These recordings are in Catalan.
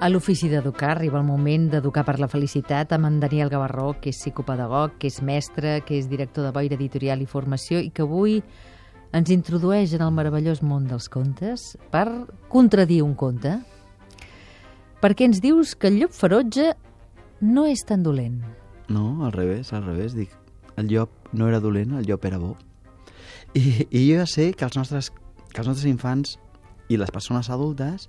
A l'Ofici d'Educar arriba el moment d'educar per la felicitat amb en Daniel Gavarró, que és psicopedagog, que és mestre, que és director de Boira Editorial i Formació i que avui ens introdueix en el meravellós món dels contes per contradir un conte. Perquè ens dius que el llop ferotge no és tan dolent. No, al revés, al revés. Dic, el llop no era dolent, el llop era bo. I, i jo ja sé que els nostres, que els nostres infants i les persones adultes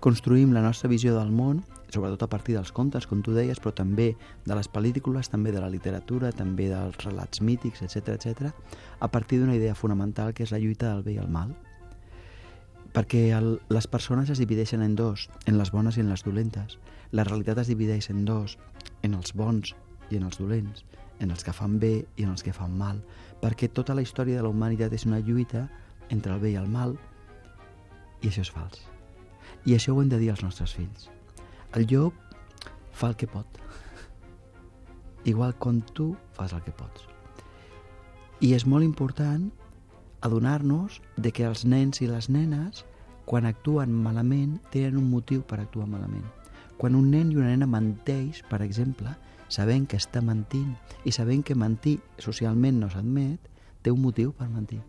construïm la nostra visió del món, sobretot a partir dels contes, com tu deies, però també de les pel·lícules, també de la literatura, també dels relats mítics, etc etc, a partir d'una idea fonamental que és la lluita del bé i el mal. Perquè el, les persones es divideixen en dos, en les bones i en les dolentes. La realitat es divideix en dos, en els bons i en els dolents, en els que fan bé i en els que fan mal, perquè tota la història de la humanitat és una lluita entre el bé i el mal, i això és fals. I això ho hem de dir als nostres fills. El llop fa el que pot. Igual com tu fas el que pots. I és molt important adonar-nos de que els nens i les nenes, quan actuen malament, tenen un motiu per actuar malament. Quan un nen i una nena menteix, per exemple, sabent que està mentint i sabent que mentir socialment no s'admet, té un motiu per mentir.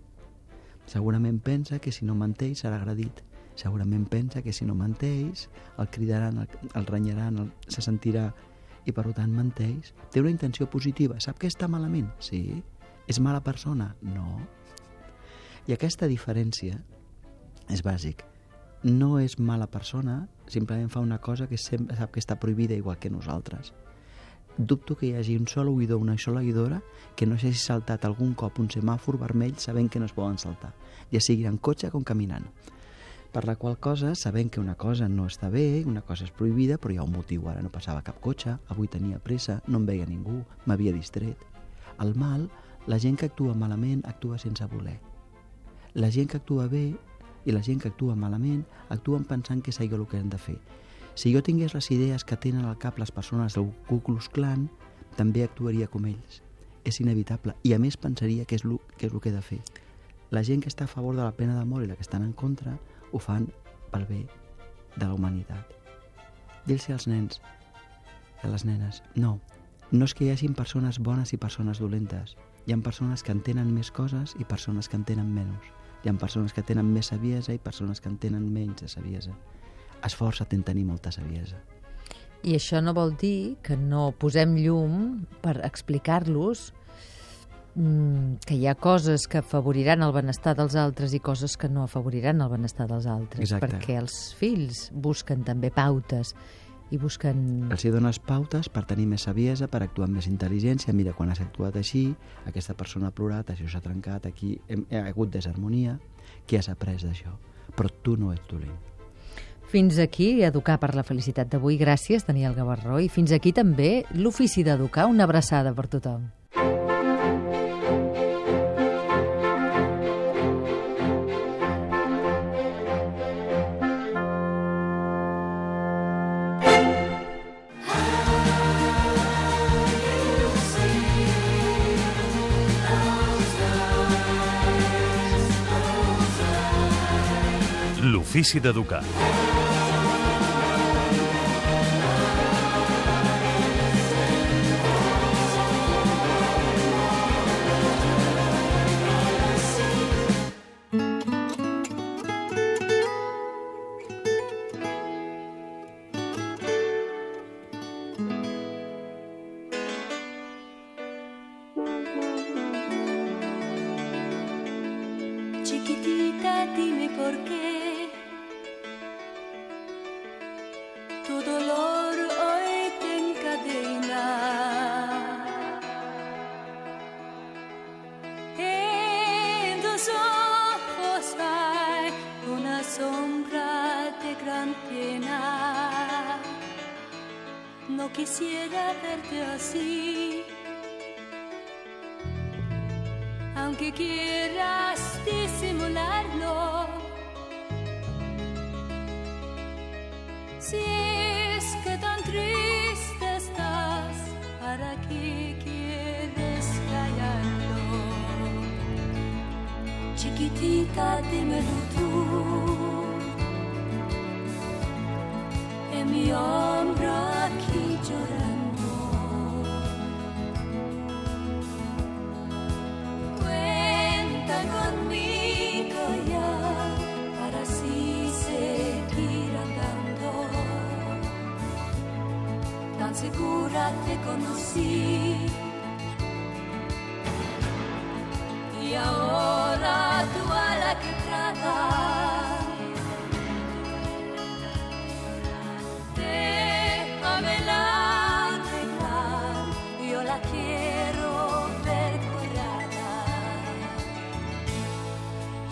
Segurament pensa que si no menteix serà agredit segurament pensa que si no menteix, el cridaran, el, el renyaran, el, se sentirà i per tant menteix. Té una intenció positiva. Sap que està malament? Sí. És mala persona? No. I aquesta diferència és bàsic. No és mala persona, simplement fa una cosa que sempre sap que està prohibida igual que nosaltres. Dubto que hi hagi un sol oïdor o una sola oïdora que no s'hagi saltat algun cop un semàfor vermell sabent que no es poden saltar, ja sigui en cotxe com caminant per la qual cosa, sabent que una cosa no està bé, una cosa és prohibida, però hi ha un motiu, ara no passava cap cotxe, avui tenia pressa, no em veia ningú, m'havia distret. El mal, la gent que actua malament actua sense voler. La gent que actua bé i la gent que actua malament actuen pensant que és allò el que han de fer. Si jo tingués les idees que tenen al cap les persones del Ku Klux Klan, també actuaria com ells. És inevitable. I a més pensaria que és el que, és el que he de fer. La gent que està a favor de la pena de mort i la que estan en contra ho fan pel bé de la humanitat. Dir-se als nens i a les nenes, no, no és que hi hagin persones bones i persones dolentes. Hi ha persones que entenen més coses i persones que entenen menys. Hi ha persones que tenen més saviesa i persones que en tenen menys de saviesa. Esforça't en tenir molta saviesa. I això no vol dir que no posem llum per explicar-los mm, que hi ha coses que afavoriran el benestar dels altres i coses que no afavoriran el benestar dels altres. Exacte. Perquè els fills busquen també pautes i busquen... Els hi dones pautes per tenir més saviesa, per actuar amb més intel·ligència. Mira, quan has actuat així, aquesta persona ha plorat, això s'ha trencat, aquí hem, ha hagut desharmonia. Què has après d'això? Però tu no ets dolent. Fins aquí Educar per la Felicitat d'avui. Gràcies, Daniel Gavarró. I fins aquí també l'Ofici d'Educar. Una abraçada per tothom. L'ofici d'educar. Chiquitita, dime por qué gran pena. No quisiera verte así. aunque quieras disimularlo. Si es que tan triste estás, ¿para qué quieres callarlo? Chiquitita, dímelo tú. mi hombro aquí llorando. Cuenta conmigo ya para así seguir andando. Tan segura te conocí.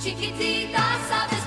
Chiquitita, sabes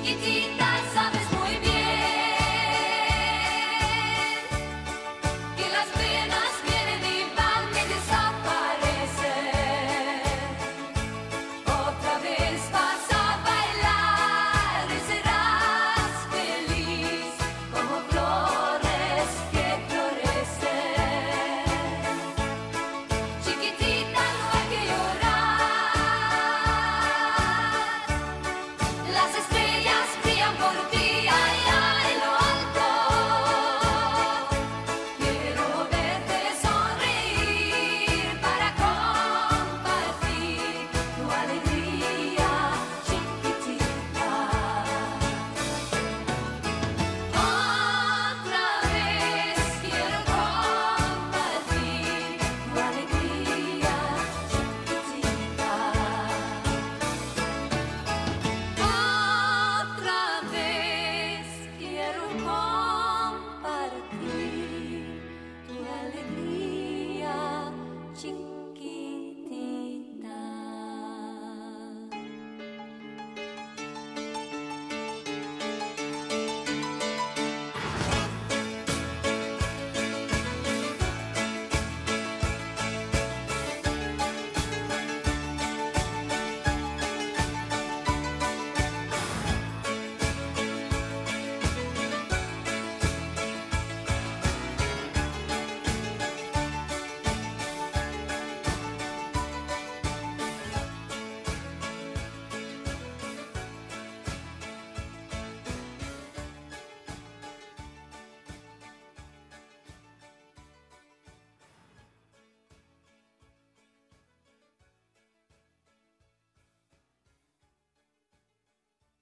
chiquitita.